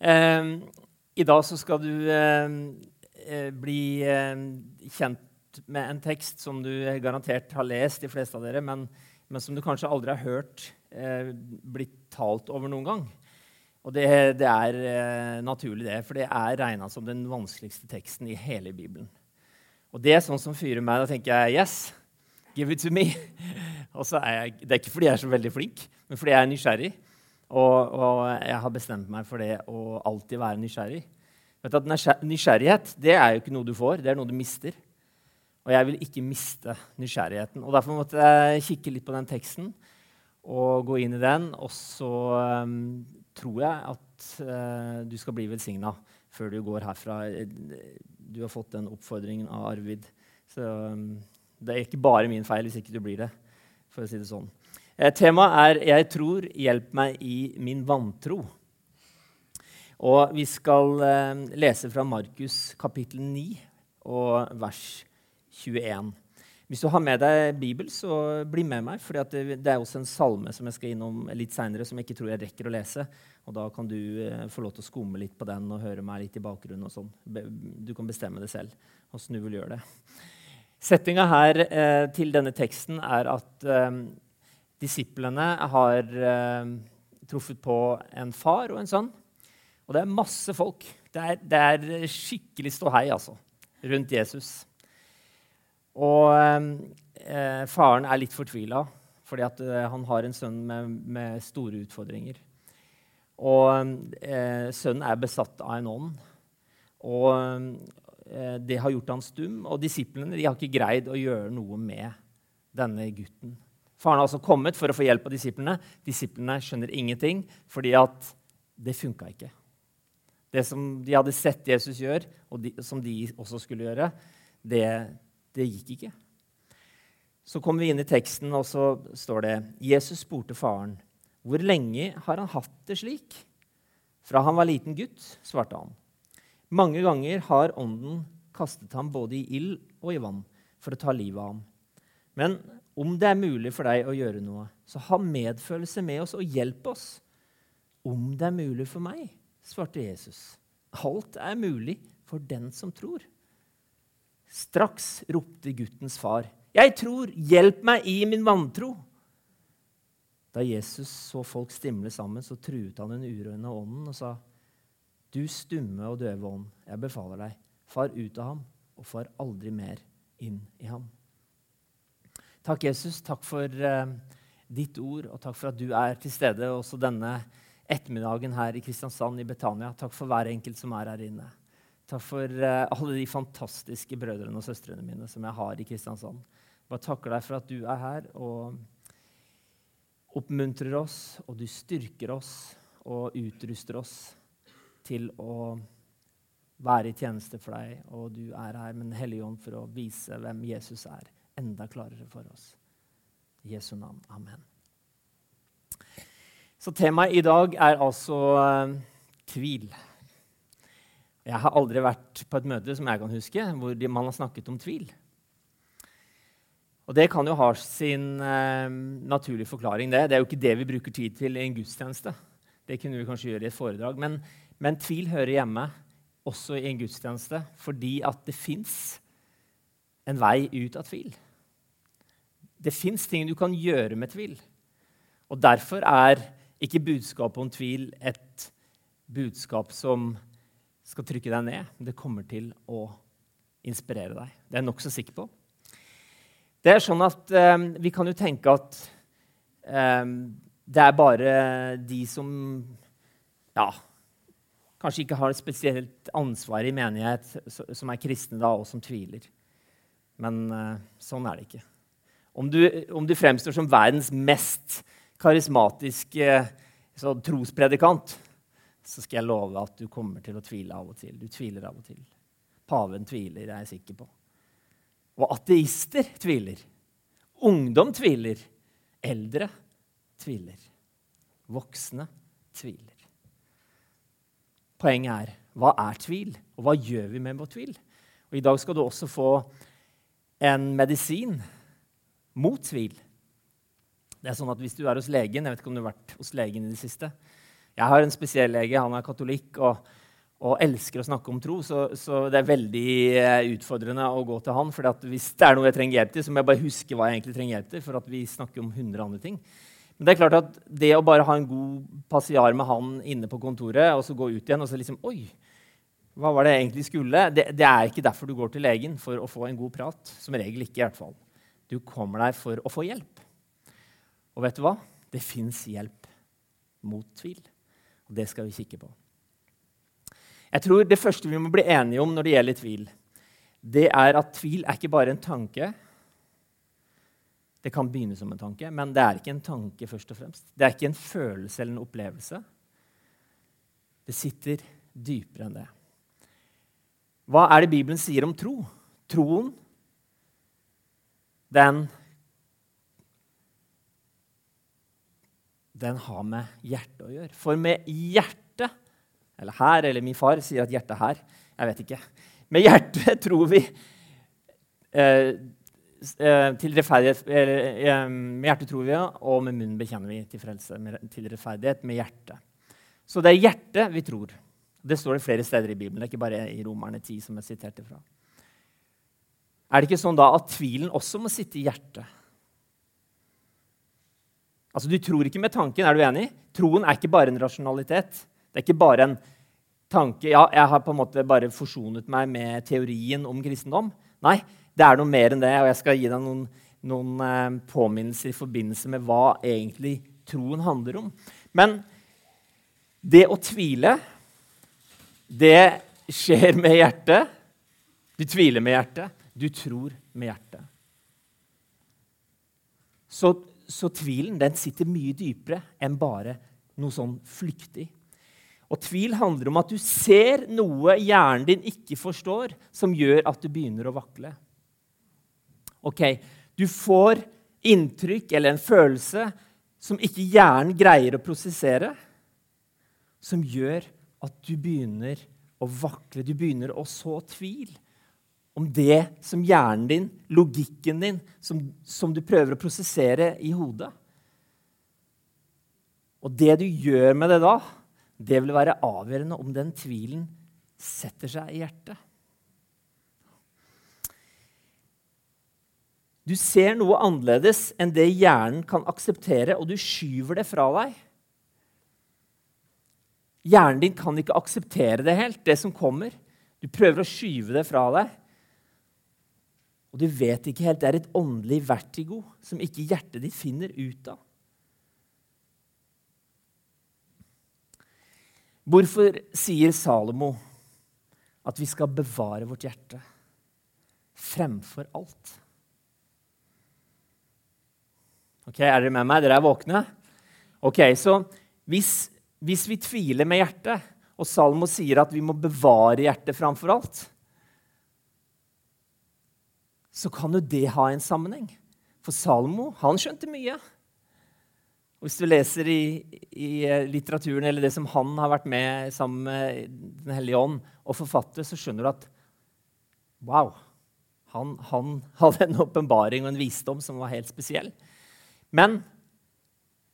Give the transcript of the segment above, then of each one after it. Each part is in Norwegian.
Eh, I dag så skal du eh, eh, bli eh, kjent med en tekst som du garantert har lest, de fleste av dere, men, men som du kanskje aldri har hørt eh, blitt talt over noen gang. Og det, det er eh, naturlig, det, for det er regna som den vanskeligste teksten i hele Bibelen. Og det er sånn som fyrer meg. Da tenker jeg yes, give it to me. Og så er jeg, det er ikke fordi jeg er så veldig flink, men fordi jeg er nysgjerrig. Og, og, jeg har bestemt meg for det å alltid være nysgjerrig. Vet at Nysgjerrighet det er jo ikke noe du får, det er noe du mister. Og jeg vil ikke miste nysgjerrigheten. Og Derfor måtte jeg kikke litt på den teksten og gå inn i den. Og så um, tror jeg at uh, du skal bli velsigna før du går herfra. Du har fått den oppfordringen av Arvid. Så um, det er ikke bare min feil hvis ikke du blir det. for å si det sånn. Eh, temaet er 'Jeg tror, hjelp meg i min vantro'. Og vi skal eh, lese fra Markus kapittel 9 og vers 21. Hvis du har med deg Bibel, så bli med meg. For det, er også en salme som jeg skal innom litt seinere, som jeg ikke tror jeg rekker å lese. Og Da kan du eh, få lov til å skumme litt på den og høre meg litt i bakgrunnen. og sånn. Du kan bestemme det selv åssen du vil gjøre det. Settinga her eh, til denne teksten er at eh, Disiplene har eh, truffet på en far og en sønn. Og det er masse folk. Det er, det er skikkelig ståhei altså, rundt Jesus. Og eh, faren er litt fortvila fordi at, eh, han har en sønn med, med store utfordringer. Og eh, sønnen er besatt av en ånd. Og eh, det har gjort han stum. Og disiplene har ikke greid å gjøre noe med denne gutten. Faren har altså kommet for å få hjelp av disiplene. Disiplene skjønner ingenting fordi at det funka ikke. Det som de hadde sett Jesus gjøre, og de, som de også skulle gjøre, det, det gikk ikke. Så kommer vi inn i teksten, og så står det Jesus spurte faren, 'Hvor lenge har han hatt det slik?' 'Fra han var liten gutt', svarte han. 'Mange ganger har ånden kastet ham både i ild og i vann for å ta livet av ham.' Men om det er mulig for deg å gjøre noe, så ha medfølelse med oss og hjelp oss. Om det er mulig for meg, svarte Jesus. Alt er mulig for den som tror. Straks ropte guttens far, 'Jeg tror, hjelp meg i min vantro.' Da Jesus så folk stimle sammen, så truet han den uroende ånden og sa, 'Du stumme og døve ånd, jeg befaler deg, far ut av ham, og far aldri mer inn i ham.' Takk, Jesus. Takk for uh, ditt ord, og takk for at du er til stede også denne ettermiddagen her i Kristiansand, i Betania. Takk for hver enkelt som er her inne. Takk for uh, alle de fantastiske brødrene og søstrene mine som jeg har i Kristiansand. Bare takker deg for at du er her og oppmuntrer oss, og du styrker oss og utruster oss til å være i tjeneste for deg. Og du er her med Den hellige ånd for å vise hvem Jesus er enda klarere for oss. I Jesu navn. Amen. Så temaet i dag er altså uh, tvil. Jeg har aldri vært på et møte som jeg kan huske, hvor man har snakket om tvil. Og Det kan jo ha sin uh, naturlige forklaring. Det. det er jo ikke det vi bruker tid til i en gudstjeneste. Det kunne vi kanskje gjøre i et foredrag. Men, men tvil hører hjemme også i en gudstjeneste fordi at det fins en vei ut av tvil. Det fins ting du kan gjøre med tvil. Og Derfor er ikke budskapet om tvil et budskap som skal trykke deg ned. Det kommer til å inspirere deg. Det er jeg nokså sikker på. Det er sånn at eh, Vi kan jo tenke at eh, det er bare de som ja, kanskje ikke har et spesielt ansvar i menighet, som er kristne da, og som tviler. Men eh, sånn er det ikke. Om du, om du fremstår som verdens mest karismatiske trospredikant, så skal jeg love at du kommer til å tvile av og til. Du tviler av og til. Paven tviler, jeg er sikker på. Og ateister tviler. Ungdom tviler. Eldre tviler. Voksne tviler. Poenget er hva er tvil, og hva gjør vi med vår tvil? Og I dag skal du også få en medisin mot tvil. Det er sånn at Hvis du er hos legen Jeg vet ikke om du har vært hos legen i det siste. Jeg har en spesiell lege, han er katolikk og, og elsker å snakke om tro. Så, så, det er veldig eh, utfordrende å gå til han. For hvis det er noe jeg trenger hjelp til, så må jeg bare huske hva jeg egentlig trenger hjelp til. for at vi snakker om 100 andre ting. Men det er klart at det å bare ha en god passiar med han inne på kontoret, og så gå ut igjen og så liksom Oi, hva var det jeg egentlig skulle? Det, det, er ikke derfor du går til legen, for å få en god prat. Som regel ikke. i hvert fall. Du kommer der for å få hjelp. Og vet du hva? Det fins hjelp mot tvil. Og det skal vi kikke på. Jeg tror Det første vi må bli enige om når det gjelder tvil, det er at tvil er ikke bare en tanke. Det kan begynne som en tanke, men det er ikke en tanke først og fremst. Det er ikke en følelse eller en opplevelse. Det sitter dypere enn det. Hva er det Bibelen sier om tro? Troen, den den har med hjertet å gjøre. For med hjertet Eller her, eller min far sier at hjertet her. Jeg vet ikke. Med hjertet tror vi eh, eh til rettferdighet eh, Med hjertet tror vi, og med munnen bekjenner vi til frelse. Til rettferdighet med hjertet. Så det er hjertet vi tror. Det står det flere steder i Bibelen. Det er ikke bare i Romerne 10. som er sitert fra. Er det ikke sånn da at tvilen også må sitte i hjertet? Altså, Du tror ikke med tanken, er du enig? Troen er ikke bare en rasjonalitet. Det er ikke bare en tanke Ja, jeg har på en måte bare forsonet meg med teorien om kristendom. Nei, det er noe mer enn det, og jeg skal gi deg noen, noen eh, påminnelser i forbindelse med hva egentlig troen handler om. Men det å tvile, det skjer med hjertet. Du tviler med hjertet. Du tror med hjertet. Så så tvilen den sitter mye dypere enn bare noe sånn flyktig. Og tvil handler om at du ser noe hjernen din ikke forstår, som gjør at du begynner å vakle. Ok, Du får inntrykk eller en følelse som ikke hjernen greier å prosessere, som gjør at du begynner å vakle, du begynner å så tvil om det som hjernen din, logikken din, som, som, du prøver å prosessere i hodet. Og det du gjør med det da, det vil være avgjørende om den tvilen setter seg i hjertet. Du ser noe annerledes enn det hjernen kan akseptere, og du skyver det fra deg. Hjernen din kan ikke akseptere det helt, det som kommer. Du prøver å skyve det fra deg. Og du vet ikke helt. Det er et åndelig vertigo som ikke hjertet ditt finner ut av. Hvorfor sier Salomo at vi skal bevare vårt hjerte fremfor alt? Ok, Er dere med meg? Dere er våkne? Ok, Så hvis, hvis vi tviler med hjertet, og Salomo sier at vi må bevare hjertet framfor alt, så kan jo det ha en sammenheng. For Salomo han skjønte mye. Og hvis du leser i, i, eh, litteraturen eller det som han har vært med sammen med Den hellige ånd og forfatter, så skjønner du at wow, han, han hadde en åpenbaring og en visdom som var helt spesiell. Men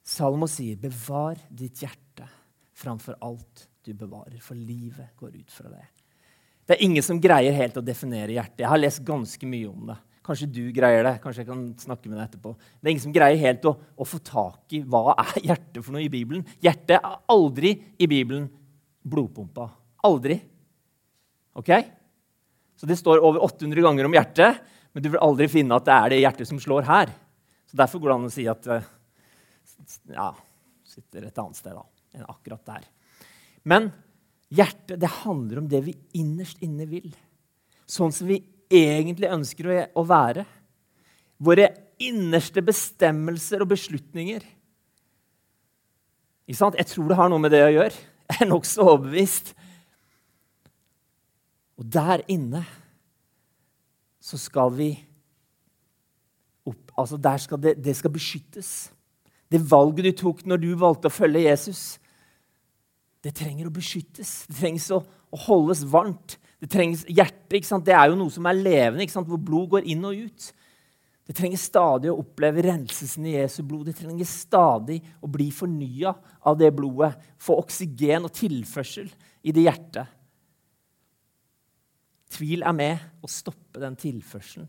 Salomo sier, 'Bevar ditt hjerte framfor alt du bevarer', for livet går ut fra det. Det er ingen som greier helt å definere hjertet. Jeg har lest ganske mye om det. Kanskje du greier det. Kanskje jeg kan snakke med deg etterpå. Det er ingen som greier helt å, å få tak i hva er hjertet for noe i Bibelen. Hjertet er aldri i Bibelen blodpumpa. Aldri. Ok? Så Det står over 800 ganger om hjertet, men du vil aldri finne at det er det hjertet som slår her. Så Derfor går det an å si at eh, ja, sitter et annet sted da, enn akkurat der. Men Hjertet det handler om det vi innerst inne vil. Sånn som vi egentlig ønsker å være. Våre innerste bestemmelser og beslutninger. Ikke sant? Jeg tror det har noe med det å gjøre. Jeg er nokså overbevist. Og der inne så skal vi opp, altså der skal det, det skal beskyttes. Det valget du tok når du valgte å følge Jesus, det trenger å beskyttes. Det trengs å, å holdes varmt. Det trengs hjerte. Det er jo noe som er levende, hvor blod går inn og ut. Det trenger stadig å oppleve renselsen i Jesu blod. Det trenger stadig å bli fornya av det blodet. Få oksygen og tilførsel i det hjertet. Tvil er med å stoppe den tilførselen.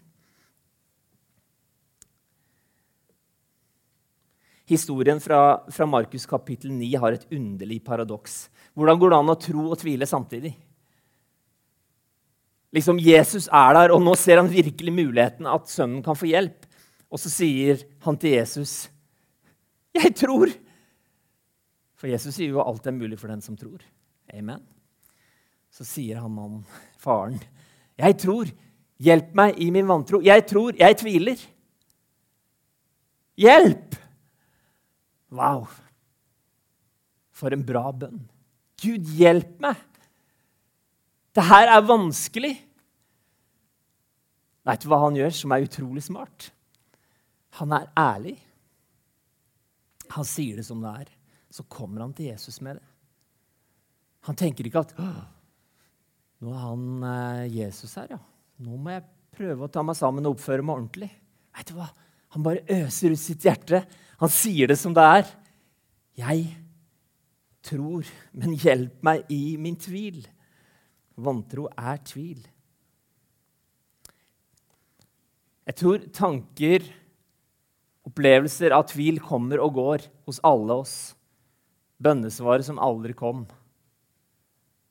Historien fra, fra Markus kapittel 9 har et underlig paradoks. Hvordan går det an å tro og tvile samtidig? Liksom Jesus er der, og nå ser han virkelig muligheten at sønnen kan få hjelp. Og så sier han til Jesus, 'Jeg tror.' For Jesus sier jo alt er mulig for den som tror. Amen. Så sier han om faren, 'Jeg tror. Hjelp meg i min vantro. Jeg tror. Jeg tviler.' Hjelp! Wow. For en bra bønn. Gud, hjelp meg! Det her er vanskelig. Veit du hva han gjør som er utrolig smart? Han er ærlig. Han sier det som det er. Så kommer han til Jesus med det. Han tenker ikke at nå er han eh, Jesus her, ja. Nå må jeg prøve å ta meg sammen og oppføre meg ordentlig. Vet du hva? Han bare øser ut sitt hjerte. Han sier det som det er. Jeg tror, men hjelp meg i min tvil. Vantro er tvil. Jeg tror tanker, opplevelser av tvil kommer og går hos alle oss. Bønnesvaret som aldri kom.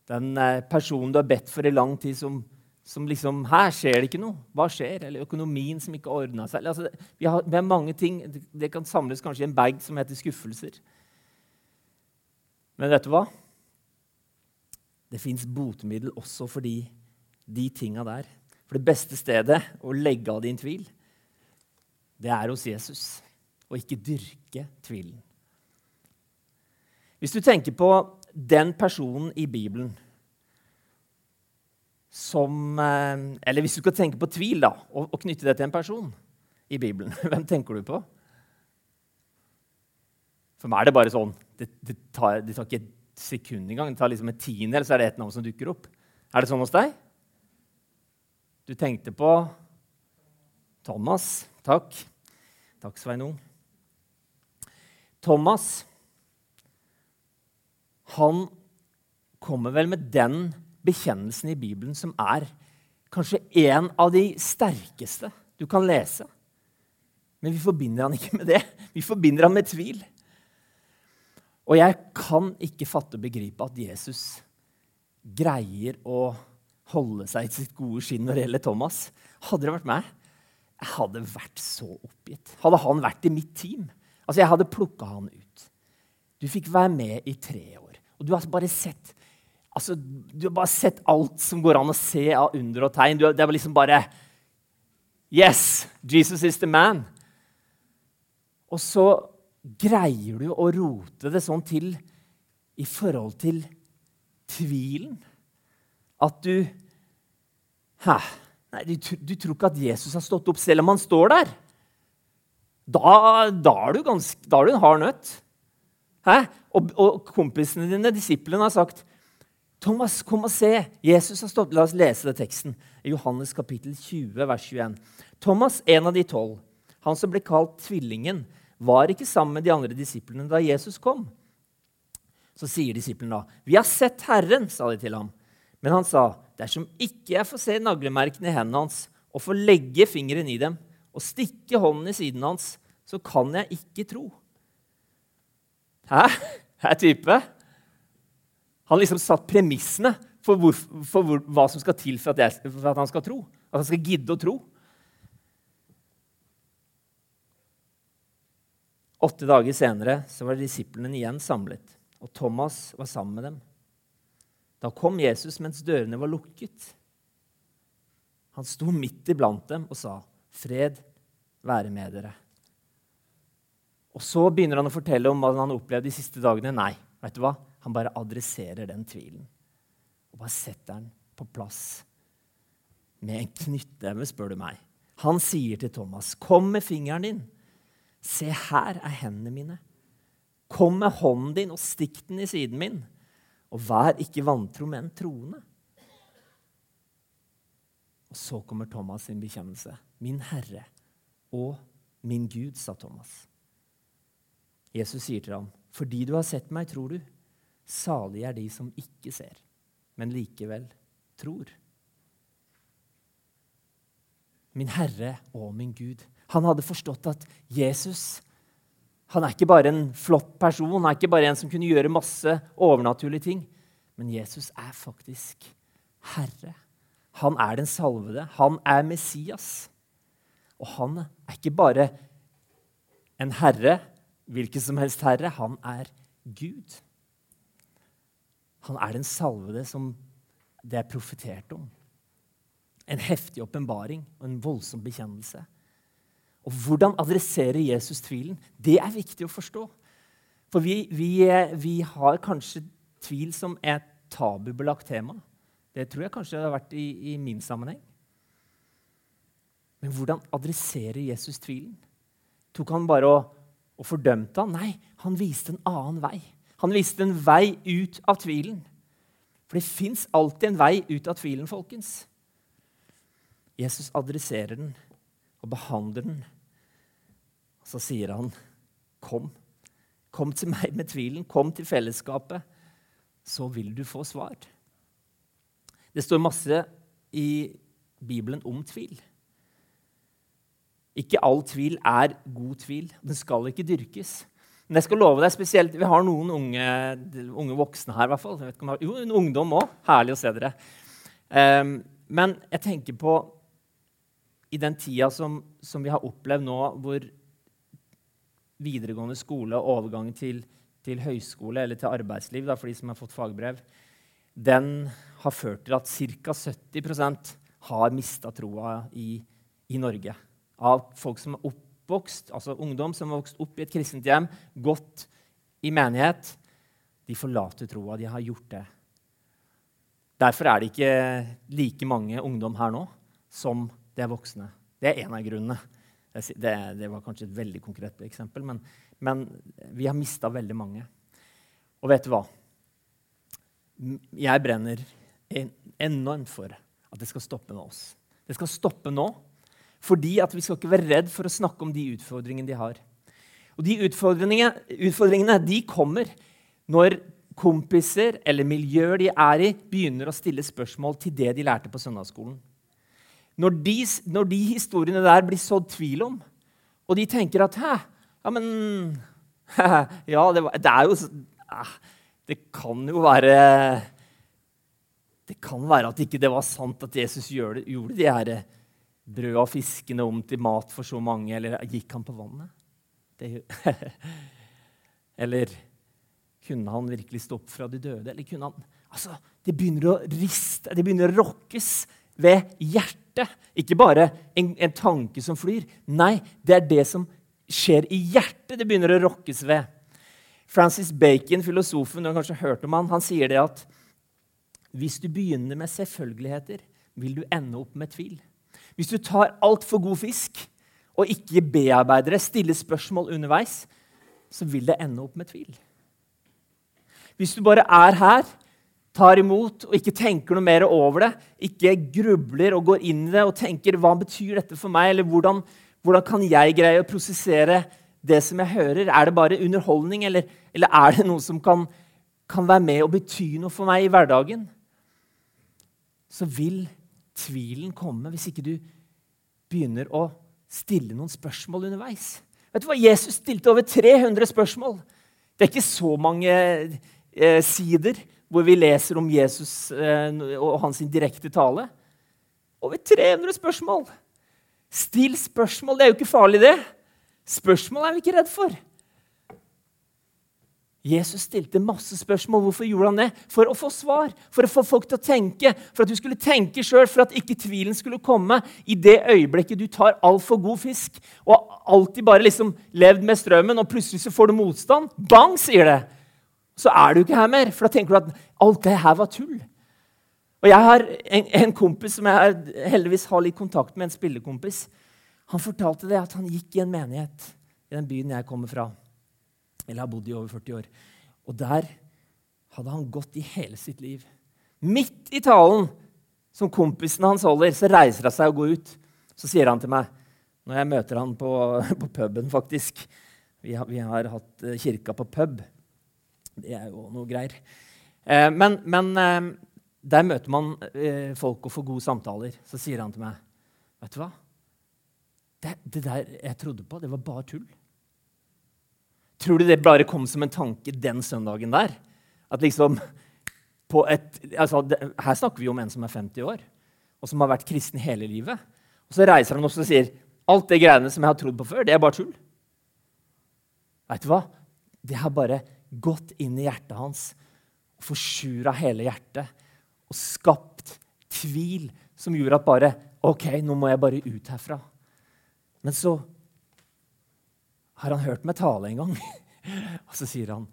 Den eh, personen du har bedt for i lang tid, som, som liksom Her skjer det ikke noe. Hva skjer? Eller økonomien som ikke ordna seg. Altså, vi, har, vi, har, mange ting. Det kan samles kanskje i en bag som heter skuffelser. Men vet du hva? Det fins botemiddel også for de, de tinga der. For det beste stedet å legge av din tvil, det er hos Jesus. Og ikke dyrke tvilen. Hvis du tenker på den personen i Bibelen som eh, Eller hvis du skal tenke på tvil da, og, og knytte det til en person i Bibelen, hvem tenker du på? For meg er det bare sånn Det, det, tar, det tar, ikke et sekund engang. Det tar liksom en tiendedel, så er det et navn som dukker opp. Er det sånn hos deg? Du tenkte på Thomas. Takk. Takk, Sveinung. Thomas han kommer vel med den bekjennelsen i Bibelen som er kanskje en av de sterkeste du kan lese. Men vi forbinder han ikke med det. Vi forbinder han med tvil. Og jeg kan ikke fatte og begripe at Jesus greier å holde seg i sitt gode skinn når det gjelder Thomas. Hadde det vært meg, jeg hadde vært så oppgitt. Hadde han vært i mitt team Altså, Jeg hadde plukka han ut. Du fikk være med i tre år. Og du har bare sett altså, du har bare sett alt som går an å se av under og tegn. Det var liksom bare Yes! Jesus is the man. Og så greier du å rote det sånn til i forhold til tvilen? At du Hæ? Nei, du, du, tror ikke at Jesus har stått opp selv om han står der? Da, da, er, du ganske, da er du en hard nøtt. Hæ? Og, og kompisene dine, disiplene, har sagt Thomas, kom og se! Jesus har stått. La oss lese det teksten. I Johannes kapittel 20, vers 21. Thomas, en av de tolv, han som ble kalt Tvillingen, var ikke sammen med de andre disiplene da Jesus kom. Så sier disiplene da, 'Vi har sett Herren', sa de til ham. Men han sa, 'Dersom ikke jeg får se naglemerkene i hendene hans' 'og får legge fingeren i dem' 'og stikke hånden i siden hans', så kan jeg ikke tro'. Hæ? Hæ, type? Han liksom satt premissene for, hvor, for hvor, hva som skal til for at, jeg, for at han skal tro. At han skal gidde å tro. Åtte dager senere så var disiplene igjen samlet, og Thomas var sammen med dem. Da kom Jesus mens dørene var lukket. Han sto midt iblant dem og sa, 'Fred være med dere'. Og Så begynner han å fortelle om hva han har opplevd de siste dagene. Nei, vet du hva? Han bare adresserer den tvilen. Og bare setter den på plass med en knyttneve, spør du meg. Han sier til Thomas, 'Kom med fingeren din.' Se, her er hendene mine. Kom med hånden din og stikk den i siden min. Og vær ikke vantro, men troende. Og så kommer Thomas sin bekjennelse. Min Herre og min Gud', sa Thomas. Jesus sier til ham, 'Fordi du har sett meg, tror du.' Salige er de som ikke ser, men likevel tror. Min Herre og min Gud. Han hadde forstått at Jesus han er ikke bare en flott person, han er ikke bare en som kunne gjøre masse overnaturlige ting. Men Jesus er faktisk Herre. Han er den salvede. Han er Messias. Og han er ikke bare en herre, hvilken som helst herre. Han er Gud. Han er den salvede som det er profetert om. En heftig åpenbaring og en voldsom bekjennelse. Og hvordan adresserer Jesus tvilen? Det er viktig å forstå. For vi, vi, vi har kanskje tvil som et tabubelagt tema. Det tror jeg kanskje det har vært i, i min sammenheng. Men hvordan adresserer Jesus tvilen? Tok han bare og, og fordømte han? Nei, han viste en annen vei. Han viste en vei ut av tvilen. For det fins alltid en vei ut av tvilen, folkens. Jesus adresserer den og behandler den. Og så sier han, 'Kom. Kom til meg med tvilen. Kom til fellesskapet. Så vil du få svar.' Det står masse i Bibelen om tvil. Ikke all tvil er god tvil. Den skal ikke dyrkes. Men jeg skal love deg spesielt, Vi har noen unge, unge voksne her. I hvert fall. Har, jo, en ungdom òg. Herlig å se dere. Um, men jeg tenker på i den tida som, som, vi har opplevd nå, hvor videregående skole og overgang til, til høyskole eller til arbeidsliv da, for de som har fått fagbrev, den har ført til at ca. 70% har mista troa i, i, Norge. Av folk som er oppvokst, altså ungdom som har vokst opp i et kristent hjem, gått i menighet. De forlater troa. De har gjort det. Derfor er det ikke like mange ungdom her nå som det er voksne. Det er en av grunnene. Det, det var kanskje et veldig konkret eksempel, men, men vi har mista veldig mange. Og vet du hva? Jeg brenner enormt for at det skal stoppe med oss. Det skal stoppe nå, fordi vi skal ikke være redd for å snakke om de utfordringene de har. Og de utfordringene, utfordringene de kommer når kompiser eller miljøer de er i, begynner å stille spørsmål til det de lærte på søndagsskolen. Når de, når de historiene der blir sådd tvil om, og de tenker at Hæ, ja, men Ja, det, var, det er jo ah, Det kan jo være Det kan være at ikke det var sant at Jesus gjorde, gjorde de her brød og fiskene om til mat for så mange, eller gikk han på vannet? Eller kunne han virkelig stå opp fra de døde? Eller kunne han Altså, Det begynner å riste, det begynner å rokkes ved hjertet. Ikke bare en, en, tanke som flyr. Nei, det er det som skjer i hjertet, det begynner å rokkes ved. Francis Bacon, filosofen, du har kanskje hørt om han, han sier det at hvis du begynner med selvfølgeligheter, vil du ende opp med tvil. Hvis du tar altfor god fisk og ikke bearbeider det, stiller spørsmål underveis, så vil det ende opp med tvil. Hvis du bare er her, tar imot og ikke tenker noe mer over det, ikke grubler og går inn i det og tenker 'Hva betyr dette for meg?' eller hvordan, hvordan kan jeg greie å prosessere det som jeg hører? Er det bare underholdning, eller, eller er det noe som kan, kan være med og bety noe for meg i hverdagen? Så vil tvilen komme hvis ikke du begynner å stille noen spørsmål underveis. Vet du hva? Jesus stilte over 300 spørsmål. Det er ikke så mange eh, sider hvor vi leser om Jesus eh, og hans direkte tale. Over 300 spørsmål! Still spørsmål. Det er jo ikke farlig, det. Spørsmål er vi ikke redd for. Jesus stilte masse spørsmål. Hvorfor gjorde han det? For å få svar, for å få folk til å tenke. For at du skulle tenke sjøl, for at ikke tvilen skulle komme i det øyeblikket du tar altfor god fisk og alltid bare liksom levd med strømmen, og plutselig så får du motstand. Bang, sier det! Så er du ikke her mer, for da tenker du at alt det her var tull. Og Jeg har en, en kompis som jeg heldigvis har litt kontakt med, en spillekompis. Han fortalte det at han gikk i en menighet i den byen jeg kommer fra eller har bodd i over 40 år. Og der hadde han gått i hele sitt liv. Midt i talen som kompisen hans holder, så reiser han seg og går ut. Så sier han til meg, når jeg møter han på, på puben, faktisk. Vi har, vi har, hatt eh, kirka på pub. Det er jo noe greier. Eh, men, men eh, der møter man eh, folk og får gode samtaler. Så sier han til meg, 'Vet du hva? Det, det der jeg trodde på, det var bare tull.' Tror du det bare kom som en tanke den søndagen der? At liksom et, altså, Her snakker vi om en som er 50 år, og som har vært kristen hele livet. Og Så reiser han også og sier alt det greiene som jeg har trodd på før, det er bare tull. Vet du hva? Det har bare gått inn i hjertet hans og forsura hele hjertet og skapt tvil som gjorde at bare OK, nå må jeg bare ut herfra. Men så har han hørt meg tale en gang, og så sier han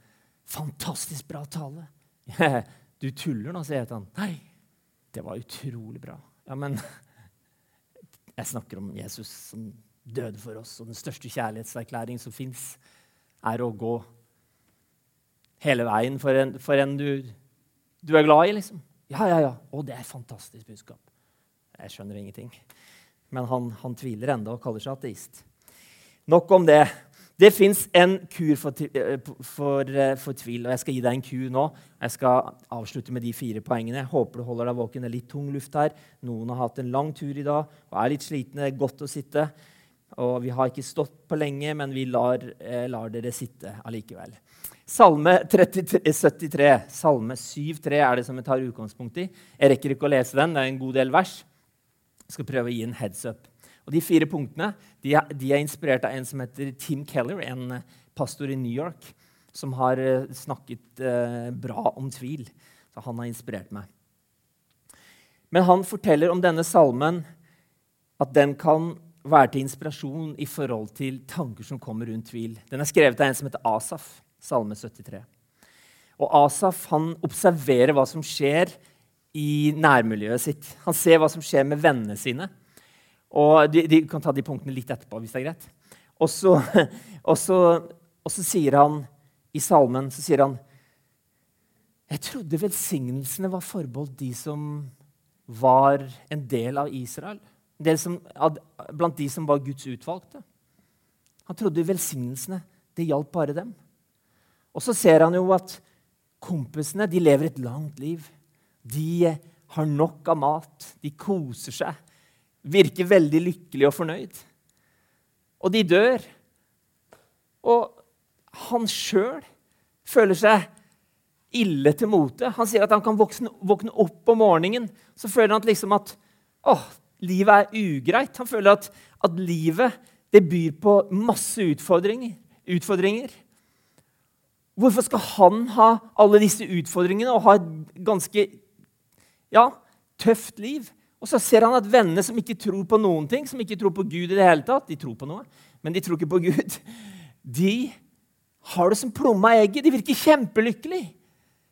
'Fantastisk bra tale'. Du tuller nå, sier jeg til han. Nei, det var utrolig bra. Ja, men jeg snakker om Jesus som døde for oss, og den største kjærlighetserklæring som fins, er å gå hele veien for en, for en du, du, er glad i, liksom. Ja, ja, ja. Å, det er et fantastisk budskap. Jeg skjønner ingenting. Men han, han tviler ennå og kaller seg ateist. Nok om det. Det fins en kur for, eh, for, eh, for, tvil, og jeg skal gi deg en kur nå. Jeg skal avslutte med de fire poengene. Jeg håper du holder deg våken. Det er litt tung luft her. Noen har hatt en lang tur i dag og er litt slitne. Det er godt å sitte. Og vi har ikke stått på lenge, men vi lar, eh, lar dere sitte allikevel. Salme 33, 73, salme 7,3 er det som jeg tar utgangspunkt i. Jeg rekker ikke å lese den, det er en god del vers. Jeg skal prøve å gi en heads up. Og De fire punktene de er, de er, inspirert av en som heter Tim Keller, en eh, pastor i New York, som har eh, snakket eh, bra om tvil. Så han har inspirert meg. Men han forteller om denne salmen at den kan være til inspirasjon i forhold til tanker som kommer rundt tvil. Den er skrevet av en som heter Asaf, salme 73. Og Asaf han observerer hva som skjer i nærmiljøet sitt. Han ser hva som skjer med vennene sine. Og de, de, kan ta de punktene litt etterpå, hvis det er greit. Og så, og så, og så sier han i salmen så sier han, Jeg trodde velsignelsene var forbeholdt de som var en del av Israel. Del som, blant de som var Guds utvalgte. Han trodde velsignelsene det hjalp bare dem. Og så ser han jo at kompisene de lever et langt liv. De har nok av mat, de koser seg virker veldig lykkelig og fornøyd. Og de dør. Og han sjøl føler seg ille til mote. Han sier at han kan våkne, opp om morgenen så føler han at, liksom at å, livet er ugreit. Han føler at, at livet det byr på masse utfordringer. utfordringer. Hvorfor skal han ha alle disse utfordringene og ha et ganske ja, tøft liv? Og så ser han at vennene som ikke tror på noen ting, som ikke tror på Gud i det hele tatt De tror på noe, men de tror ikke på Gud. De har det som plomma i egget. De virker kjempelykkelige.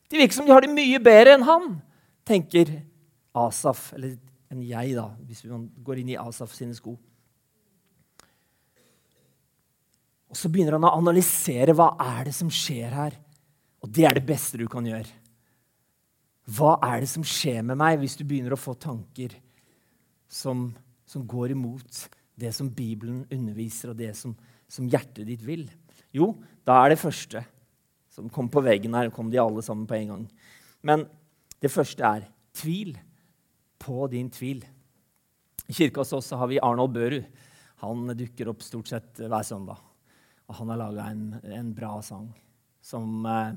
De virker som de har det mye bedre enn han, tenker Asaf. Eller enn jeg, da, hvis man går inn i Asaf sine sko. Og Så begynner han å analysere hva er det som skjer her. Og det er det beste du kan gjøre. Hva er det som skjer med meg hvis du begynner å få tanker som, som går imot det som Bibelen underviser, og det som, som, hjertet ditt vil? Jo, da er det første som kom på veggen her. kom de alle sammen på en gang. Men det første er tvil på din tvil. I kirka hos oss har vi Arnold Børud. Han dukker opp stort sett hver søndag. Og han har laga en, en, bra sang som eh,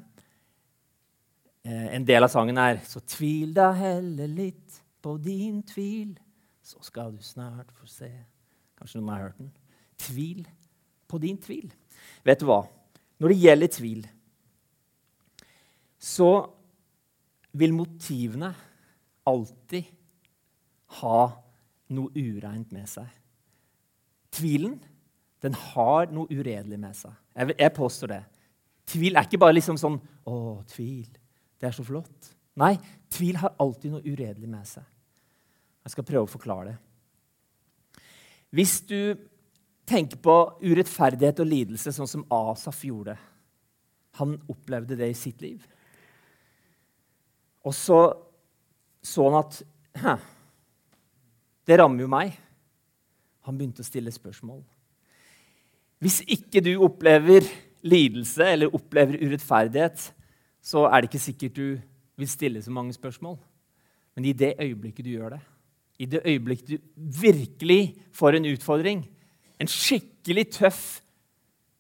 en del av sangen er Så tvil da heller litt på din tvil, så skal du snart få se. Kanskje noen har hørt den. Tvil på din tvil. Vet du hva? Når det gjelder tvil, så vil motivene alltid ha noe ureint med seg. Tvilen den har noe uredelig med seg. Jeg, jeg påstår det. Tvil er ikke bare liksom sånn 'Å, tvil'. Det er så flott. Nei, tvil har alltid noe uredelig med seg. Jeg skal prøve å forklare det. Hvis du tenker på urettferdighet og lidelse, sånn som Asaf gjorde Han opplevde det i sitt liv. Og så så han at Hæ, det rammer jo meg. Han begynte å stille spørsmål. Hvis ikke du opplever lidelse eller opplever urettferdighet, så er det ikke sikkert du vil stille så mange spørsmål. Men i det øyeblikket du gjør det, i det øyeblikket du virkelig får en utfordring, en skikkelig tøff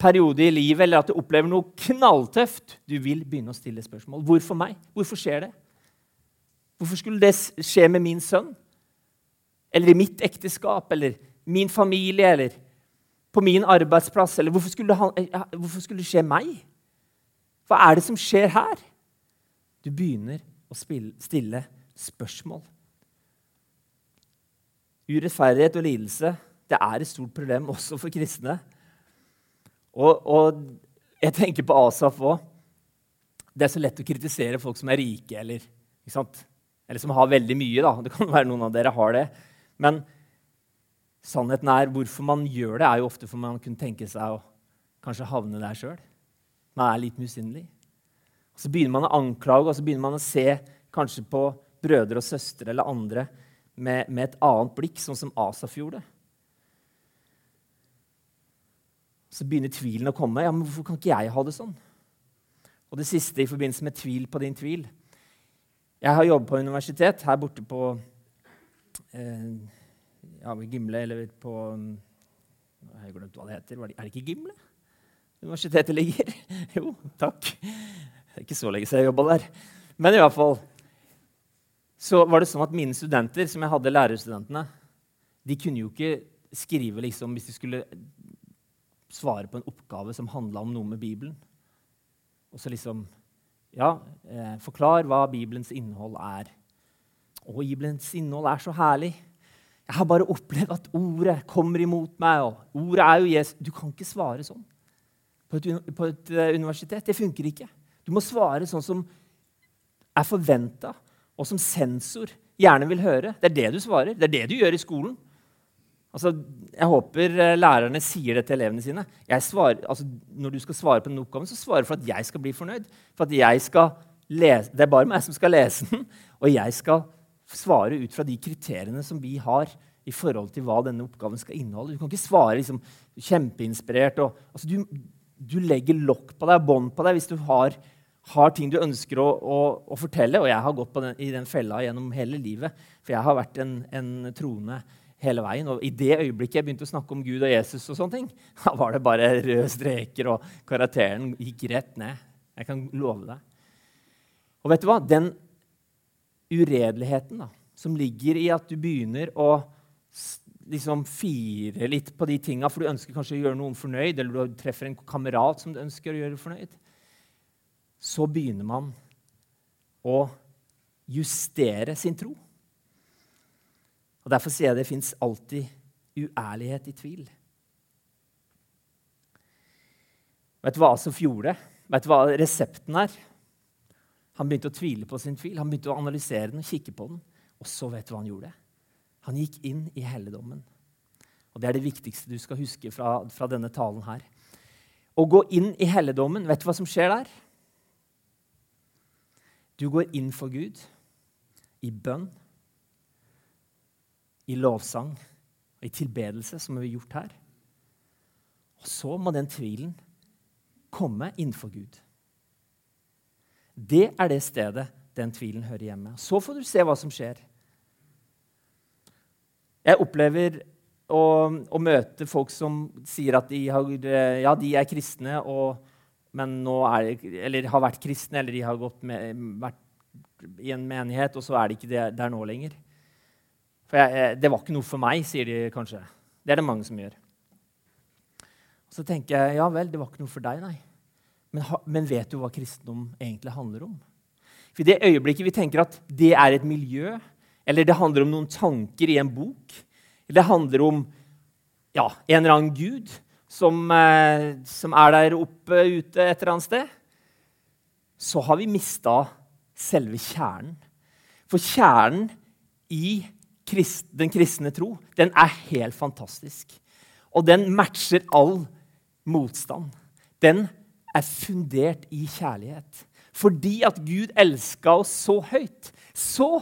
periode i livet, eller at du opplever noe knalltøft, du vil begynne å stille spørsmål. Hvorfor meg? Hvorfor skjer det? Hvorfor skulle det skje med min sønn? Eller i mitt ekteskap? Eller min familie? Eller på min arbeidsplass? Eller hvorfor skulle, han, eh, hvorfor skulle det skje meg? Hva er det som skjer her? Du begynner å stille spørsmål. Urettferdighet og lidelse det er et stort problem også for kristne. Og, og jeg tenker på Asaf òg. Det er så lett å kritisere folk som er rike, eller, eller som har veldig mye. Da. Det kan være noen av dere har det. Men Sannheten er hvorfor man gjør det, er jo ofte for man kunne tenke seg å kanskje havne der sjøl. Man er litt misunnelig. Så begynner man å anklage og så begynner man å se kanskje på brødre og søstre eller andre med, med et annet blikk, sånn som Asaf gjorde. Så begynner tvilen å komme. Ja, men Hvorfor kan ikke jeg ha det sånn? Og det siste i forbindelse med tvil på din tvil. Jeg har jobbet på universitet her borte på eh, ja, Gimle eller på Jeg har glemt hva det heter. Er det ikke Gimle? Universitetet ligger? jo, takk. Det er ikke så lenge siden jeg jobba der. Men i hvert fall så var det sånn at mine studenter, som jeg hadde lærerstudentene, de kunne jo ikke skrive liksom, hvis de skulle svare på en oppgave som handla om noe med Bibelen. Og så liksom Ja, eh, forklar hva Bibelens innhold er. Å, Bibelens innhold er så herlig. Jeg har bare opplevd at ordet kommer imot meg. og ordet er jo Jesus. Du kan ikke svare sånn på et, på et eh, universitet. Det funker ikke. Du må svare sånn som er forventa, og som sensor gjerne vil høre. Det er det du svarer. Det er det du gjør i skolen. Altså, jeg håper eh, lærerne sier det til elevene sine. Svarer, altså, når du skal svare på den oppgaven, så svarer du for at jeg skal bli fornøyd. For at jeg skal lese, Det er bare meg som skal lese den, og jeg skal svare ut fra de kriteriene som vi har i forhold til hva denne oppgaven skal inneholde. Du kan ikke svare liksom, kjempeinspirert. Og, altså, du, du, legger lokk på deg, bånd på deg, hvis du har, har ting du ønsker å, å, å, fortelle. Og jeg har gått den, i den fella gjennom hele livet, for jeg har vært en, en troende hele veien. Og i det øyeblikket jeg begynte å snakke om Gud og Jesus, og sånne ting, da var det bare røde streker, og karakteren gikk rett ned. Jeg kan love deg. Og vet du hva? Den uredeligheten da, som ligger i at du begynner å liksom fire litt på de tinga, for du ønsker kanskje å gjøre noen fornøyd, eller du treffer en kamerat som du ønsker å gjøre fornøyd, så begynner man å justere sin tro. Og Derfor sier jeg det fins alltid uærlighet i tvil. Vet du hva Asaf gjorde? Vet du hva resepten er? Han begynte å tvile på sin tvil, han begynte å analysere den og kikke på den. Og så vet du hva han gjorde? Han gikk inn i helligdommen. Og Det er det viktigste du skal huske fra, fra denne talen her. Å gå inn i helligdommen, vet du hva som skjer der? Du går inn for Gud i bønn, i lovsang og i tilbedelse, som vi har gjort her. Og så må den tvilen komme innenfor Gud. Det er det stedet den tvilen hører hjemme. Så får du se hva som skjer. Jeg opplever å, å møte folk som sier at de, har, ja, de er kristne, og, men nå er, eller har vært kristne, eller de har med, vært i en menighet, og så er de ikke det der nå lenger. For jeg, det var ikke noe for meg, sier de kanskje. Det er det mange som gjør. Og så tenker jeg ja vel, det var ikke noe for deg, nei. Men, men, vet du hva kristendom egentlig handler om? For I det øyeblikket vi tenker at det er et miljø, eller det handler om noen tanker i en bok, eller det handler om ja, en eller annen gud som, eh, som er der oppe ute et eller annet sted, så har vi mista selve kjernen. For kjernen i krist, den kristne tro den er helt fantastisk. Og den matcher all motstand. Den er fundert i kjærlighet. Fordi at Gud elska oss så høyt, så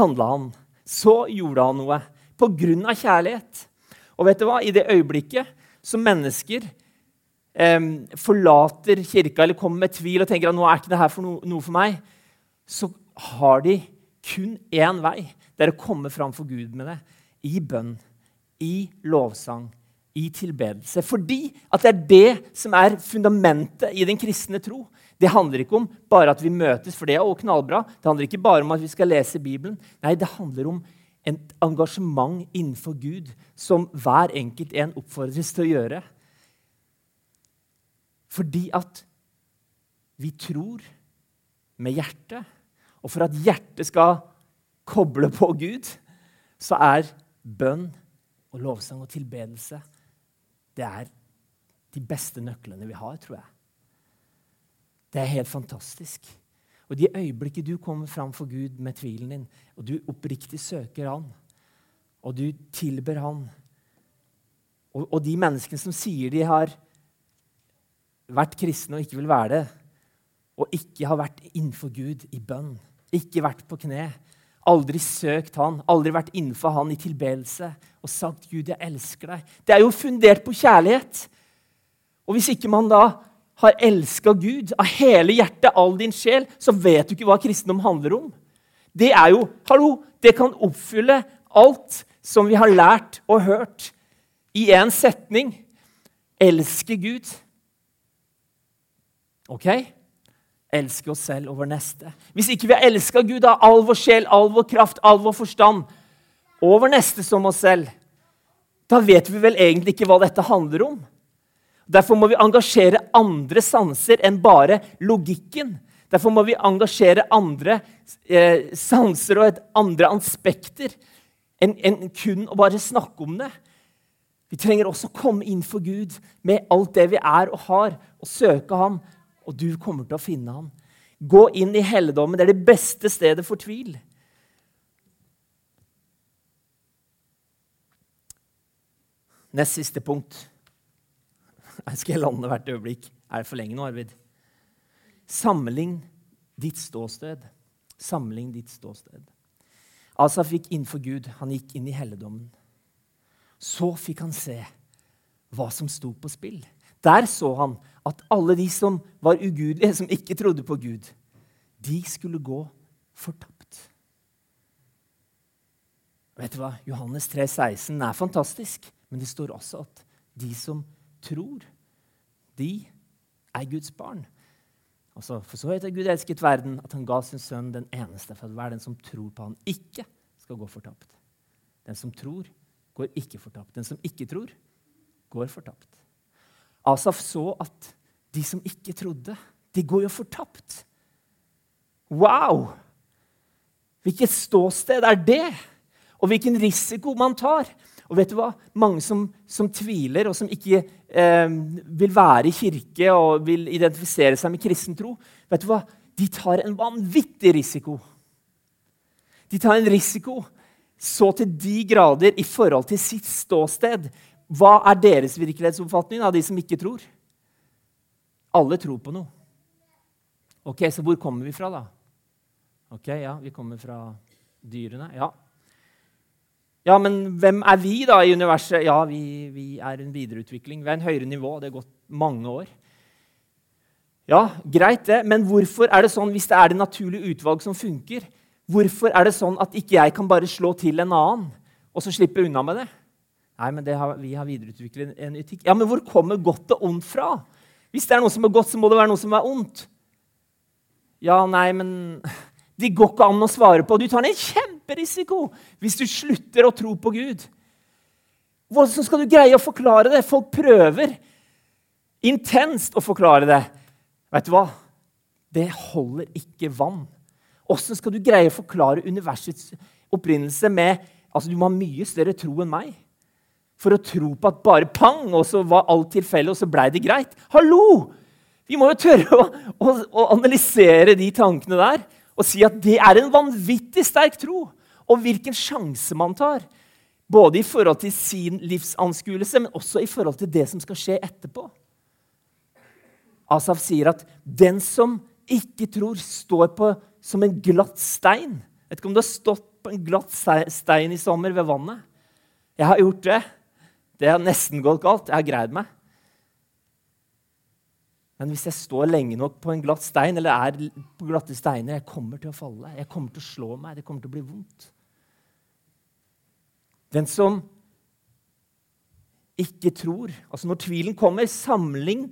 handla han. Så gjorde han noe på grunn av kjærlighet. Og vet du hva? I det øyeblikket som mennesker eh, forlater kirka eller kommer med tvil og tenker at nå er ikke det her for no, noe for meg, så har de kun én vei. Det er å komme fram for Gud med det. I bønn, i lovsang, i tilbedelse. Fordi at det er det som er fundamentet i den kristne tro. Det handler ikke om bare at vi møtes, for det er også knallbra. Det handler ikke bare om at vi skal lese Bibelen. Nei, det handler om et engasjement innenfor Gud som hver enkelt en oppfordres til å gjøre. Fordi at vi tror med hjertet. Og for at hjertet skal koble på Gud, så er bønn og lovsang og tilbedelse det er de beste nøklene vi har, tror jeg. Det er helt fantastisk. Og de øyeblikket du kommer fram for Gud med tvilen din, og du oppriktig søker Han, og du tilber Han og, og de menneskene som sier de har vært kristne og ikke vil være det, og ikke har vært innenfor Gud i bønn, ikke vært på kne, aldri søkt Han, aldri vært innenfor Han i tilbedelse og sagt 'Gud, jeg elsker deg', det er jo fundert på kjærlighet. Og hvis ikke man da har elska Gud av hele hjertet, all din sjel, så vet du ikke hva kristendom handler om. Det er jo, hallo, det kan oppfylle alt som vi har lært og hørt, i én setning. Elske Gud. Ok? Elske oss selv og vår neste. Hvis ikke vi har elska Gud av all vår sjel, all vår kraft, all vår forstand, og vår neste som oss selv, da vet vi vel egentlig ikke hva dette handler om. Derfor må vi engasjere andre sanser enn bare logikken. Derfor må vi engasjere andre eh, sanser og andre aspekter enn en kun å bare snakke om det. Vi trenger også å komme inn for Gud med alt det vi er og har, og søke Ham. Og du kommer til å finne Ham. Gå inn i helligdommen. Det er det beste stedet for tvil. Nest siste punkt. Jeg skal jeg lande hvert øyeblikk. Er det for lenge nå, Arvid? Sammenlign ditt ståsted. Sammenlign ditt ståsted. Asaf gikk innenfor Gud. Han gikk inn i helligdommen. Så fikk han se hva som sto på spill. Der så han at alle de som var ugudelige, som ikke trodde på Gud, de skulle gå fortapt. Vet du hva? Johannes 3, 16 er fantastisk, men det står også at de som tror, de er Guds barn. Altså, for så heter Gud elsket verden at han ga sin sønn den eneste for at hver den som tror på han ikke skal gå fortapt. Den som tror, går ikke fortapt. Den som ikke tror, går fortapt. Asaf så at de som ikke trodde, de går jo fortapt. Wow! Hvilket ståsted er det? Og hvilken risiko man tar. Og vet du hva? Mange som, som tviler, og som ikke eh, vil være i kirke og vil identifisere seg med kristen tro, vet du hva? de tar en vanvittig risiko. De tar en risiko så til de grader i forhold til sitt ståsted. Hva er deres virkelighetsoppfatning av de som ikke tror? Alle tror på noe. Ok, Så hvor kommer vi fra, da? Ok, ja, Vi kommer fra dyrene. Ja, ja, men hvem er vi da i universet? Ja, vi, vi er en videreutvikling. Vi er en høyere nivå. Det har gått mange år. Ja, greit det, men hvorfor er det sånn hvis det er det naturlige utvalg som funker? Hvorfor er det sånn at ikke jeg kan bare slå til en annen og så slippe unna med det? Nei, men det har, vi har videreutviklet en etikk. Ja, men hvor kommer godt og ondt fra? Hvis det er noe som er godt, så må det være noe som er ondt. Ja, nei, men Det går ikke an å svare på. Du tar en kjemperisiko hvis du slutter å tro på Gud. Hvordan skal du greie å forklare det? Folk prøver intenst å forklare det. Vet du hva? Det holder ikke vann. Åssen skal du greie å forklare universets opprinnelse med altså Du må ha mye større tro enn meg for å tro på at bare pang, og så var alt tilfeldig, og så blei det greit. Hallo! Vi må jo tørre å, å, å analysere de tankene der og si at det er en vanvittig sterk tro. Og hvilken sjanse man tar. Både i forhold til sin livsanskuelse, men også i forhold til det som skal skje etterpå. Asaf sier at den som ikke tror, står på som en glatt stein. Vet ikke om du har stått på en glatt stein i sommer ved vannet. Jeg har gjort det. Det har nesten gått galt. Jeg har greid meg. Men hvis jeg står lenge nok på en glatt stein, eller er på glatte steiner, jeg kommer til å falle. Jeg kommer til å slå meg. Det kommer til å bli vondt. Den som ikke tror Altså når tvilen kommer, samling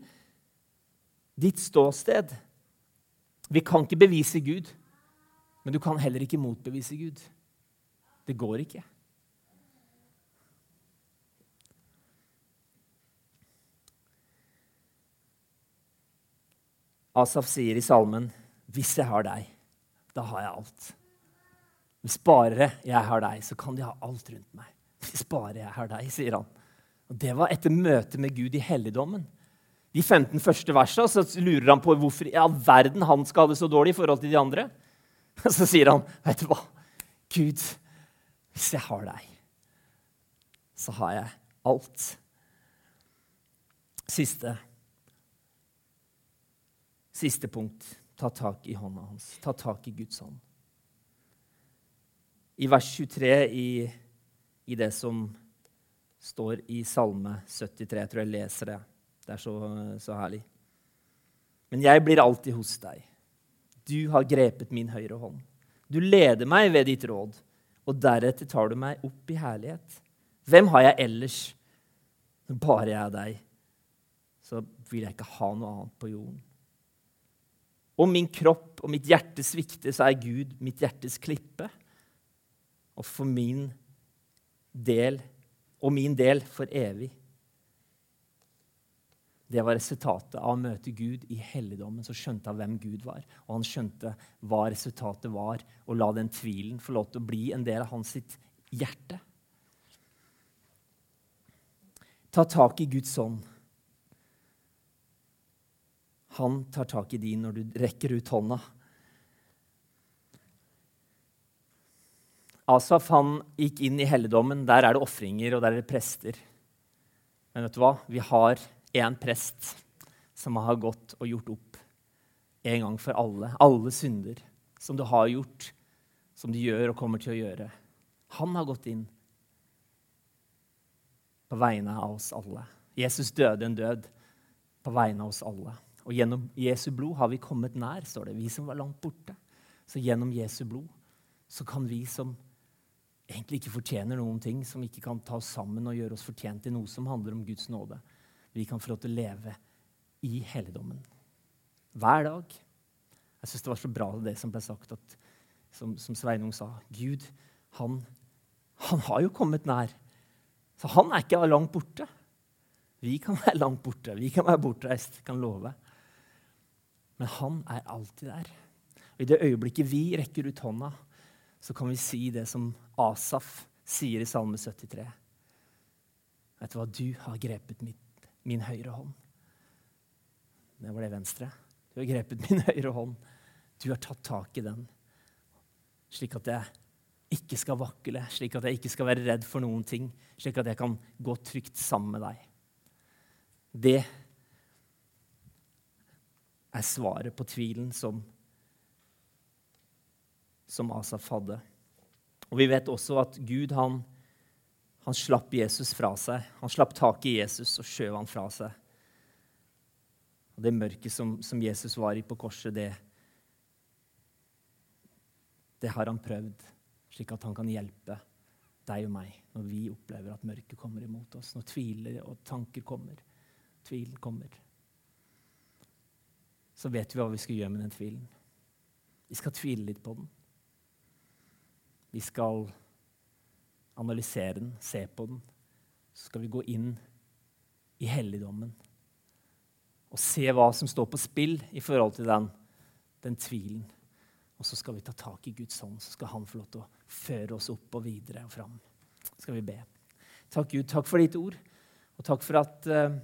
ditt ståsted. Vi kan ikke bevise Gud, men du kan heller ikke motbevise Gud. Det går ikke. Asaf sier i salmen, 'Hvis jeg har deg, da har jeg alt'. Hvis bare jeg har deg, så kan de ha alt rundt meg. Hvis bare jeg har deg, sier han. Og Det var etter møtet med Gud i helligdommen. De 15 første versene så lurer han på hvorfor i all verden han skal ha det så dårlig i forhold til de andre. Og så sier han, 'Vet du hva, Gud, hvis jeg har deg, så har jeg alt'. Siste Siste punkt. Ta tak i hånda hans. Ta tak i Guds hånd. I vers 23 i, i det som står i Salme 73. Jeg tror jeg leser det. Det er så, så herlig. Men jeg blir alltid hos deg. Du har grepet min høyre hånd. Du leder meg ved ditt råd, og deretter tar du meg opp i herlighet. Hvem har jeg ellers? Når bare jeg er deg, så vil jeg ikke ha noe annet på jorden. Om min kropp og mitt hjerte svikter, så er Gud mitt hjertes klippe. Og for min del, og min del for evig. Det var resultatet av å møte Gud i helligdommen. Så skjønte han hvem Gud var. Og han skjønte hva resultatet var, og la den tvilen få lov til å bli en del av hans sitt hjerte. Ta tak i Guds ånd. Han tar tak i din når du rekker ut hånda. Asaf han gikk inn i helligdommen. Der er det ofringer, og der er det prester. Men vet du hva? Vi har én prest som har gått og gjort opp en gang for alle. Alle synder som du har gjort, som du gjør og kommer til å gjøre. Han har gått inn på vegne av oss alle. Jesus døde en død på vegne av oss alle. Og gjennom Jesu blod har vi kommet nær, står det. Vi som var langt borte. Så gjennom Jesu blod så kan vi som egentlig ikke fortjener noen ting, som ikke kan ta oss sammen og gjøre oss fortjent til noe som handler om Guds nåde, vi kan få lov til å leve i helligdommen. Hver dag. Jeg syns det var så bra det som ble sagt, at, som, som Sveinung sa. Gud, han, han har jo kommet nær. Så han er ikke langt borte. Vi kan være langt borte. Vi kan være bortreist, kan love. Men han er alltid der. Og I det øyeblikket vi rekker ut hånda, så kan vi si det som Asaf sier i Salme 73. Vet du hva? Du har grepet mitt, min høyre hånd. Det var det venstre. Du har grepet min høyre hånd. Du har tatt tak i den, slik at jeg ikke skal vakle, slik at jeg ikke skal være redd for noen ting, slik at jeg kan gå trygt sammen med deg. Det er svaret på tvilen som, som Asaf hadde. Og Vi vet også at Gud han, han slapp Jesus fra seg. Han slapp tak i Jesus og skjøv han fra seg. Og Det mørket som, som Jesus var i på korset, det, det har han prøvd, slik at han kan hjelpe deg og meg når vi opplever at mørket kommer imot oss, når tviler og tanker kommer. Tvilen kommer så vet vi hva vi skal gjøre med den tvilen. Vi skal tvile litt på den. Vi skal analysere den, se på den. Så skal vi gå inn i helligdommen og se hva som står på spill i forhold til den, den tvilen. Og så skal vi ta tak i Guds hånd, så skal han få lov til å føre oss opp og videre og fram. skal vi be. Takk, Gud. Takk for ditt ord. Og takk for at uh,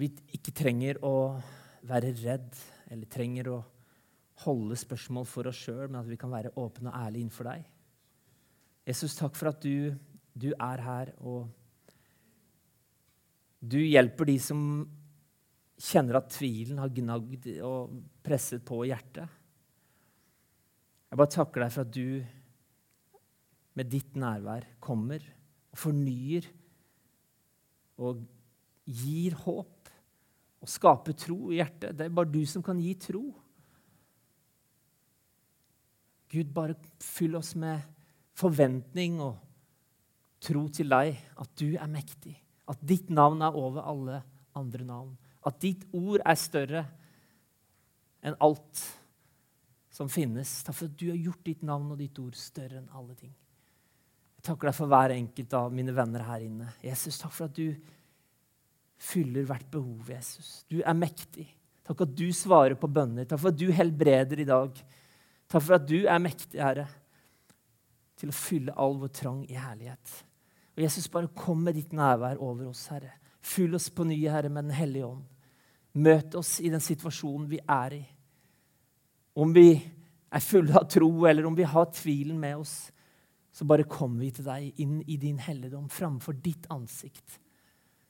vi ikke trenger å være redd eller trenger å holde spørsmål for oss sjøl, men at vi kan være åpne og ærlige innenfor deg. Jesus, takk for at du, du er her, og du hjelper de som kjenner at tvilen har gnagd og presset på hjertet. Jeg bare takker deg for at du med ditt nærvær kommer og fornyer og gir håp og skaper tro i hjertet. Det er bare du som kan gi tro. Gud, bare fyll oss med forventning og tro til deg, at du er mektig. At ditt navn er over alle andre navn. At ditt ord er større enn alt som finnes. Takk for at du har gjort ditt navn og ditt ord større enn alle ting. Jeg takker deg for hver enkelt av mine venner her inne. Jesus, takk for at du fyller hvert behov, Jesus. Du er mektig. Takk for at du svarer på bønner. Takk for at du helbreder i dag. Takk for at du er mektig, Herre, til å fylle all vår trang i herlighet. Og Jesus, bare kom med ditt nærvær over oss, Herre. Fyll oss på nye, Herre, med Den hellige ånd. Møt oss i den situasjonen vi er i. Om vi er fulle av tro, eller om vi har tvilen med oss, så bare kommer vi til deg inn i din helligdom framfor ditt ansikt.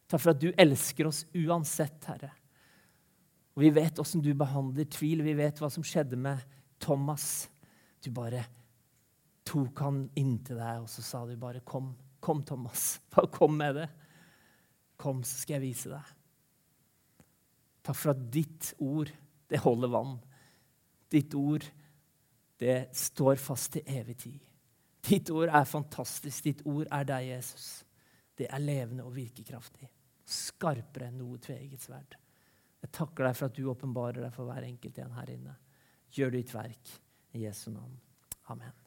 Takk for at du elsker oss uansett, Herre. Og Vi vet åssen du behandler tvil. Vi vet hva som skjedde med Thomas. Du bare tok han inntil deg, og så sa du bare 'Kom, kom, Thomas. Bare kom med det. Kom, så skal jeg vise deg.' Takk for at ditt ord, det holder vann. Ditt ord, det står fast til evig tid. Ditt ord er fantastisk. Ditt ord er deg, Jesus. Det er levende og virkekraftig. Skarpere enn noe tveegget sverd. Jeg takker deg for at du åpenbarer deg for hver enkelt en her inne. Gjør ditt verk i Jesu navn. Amen.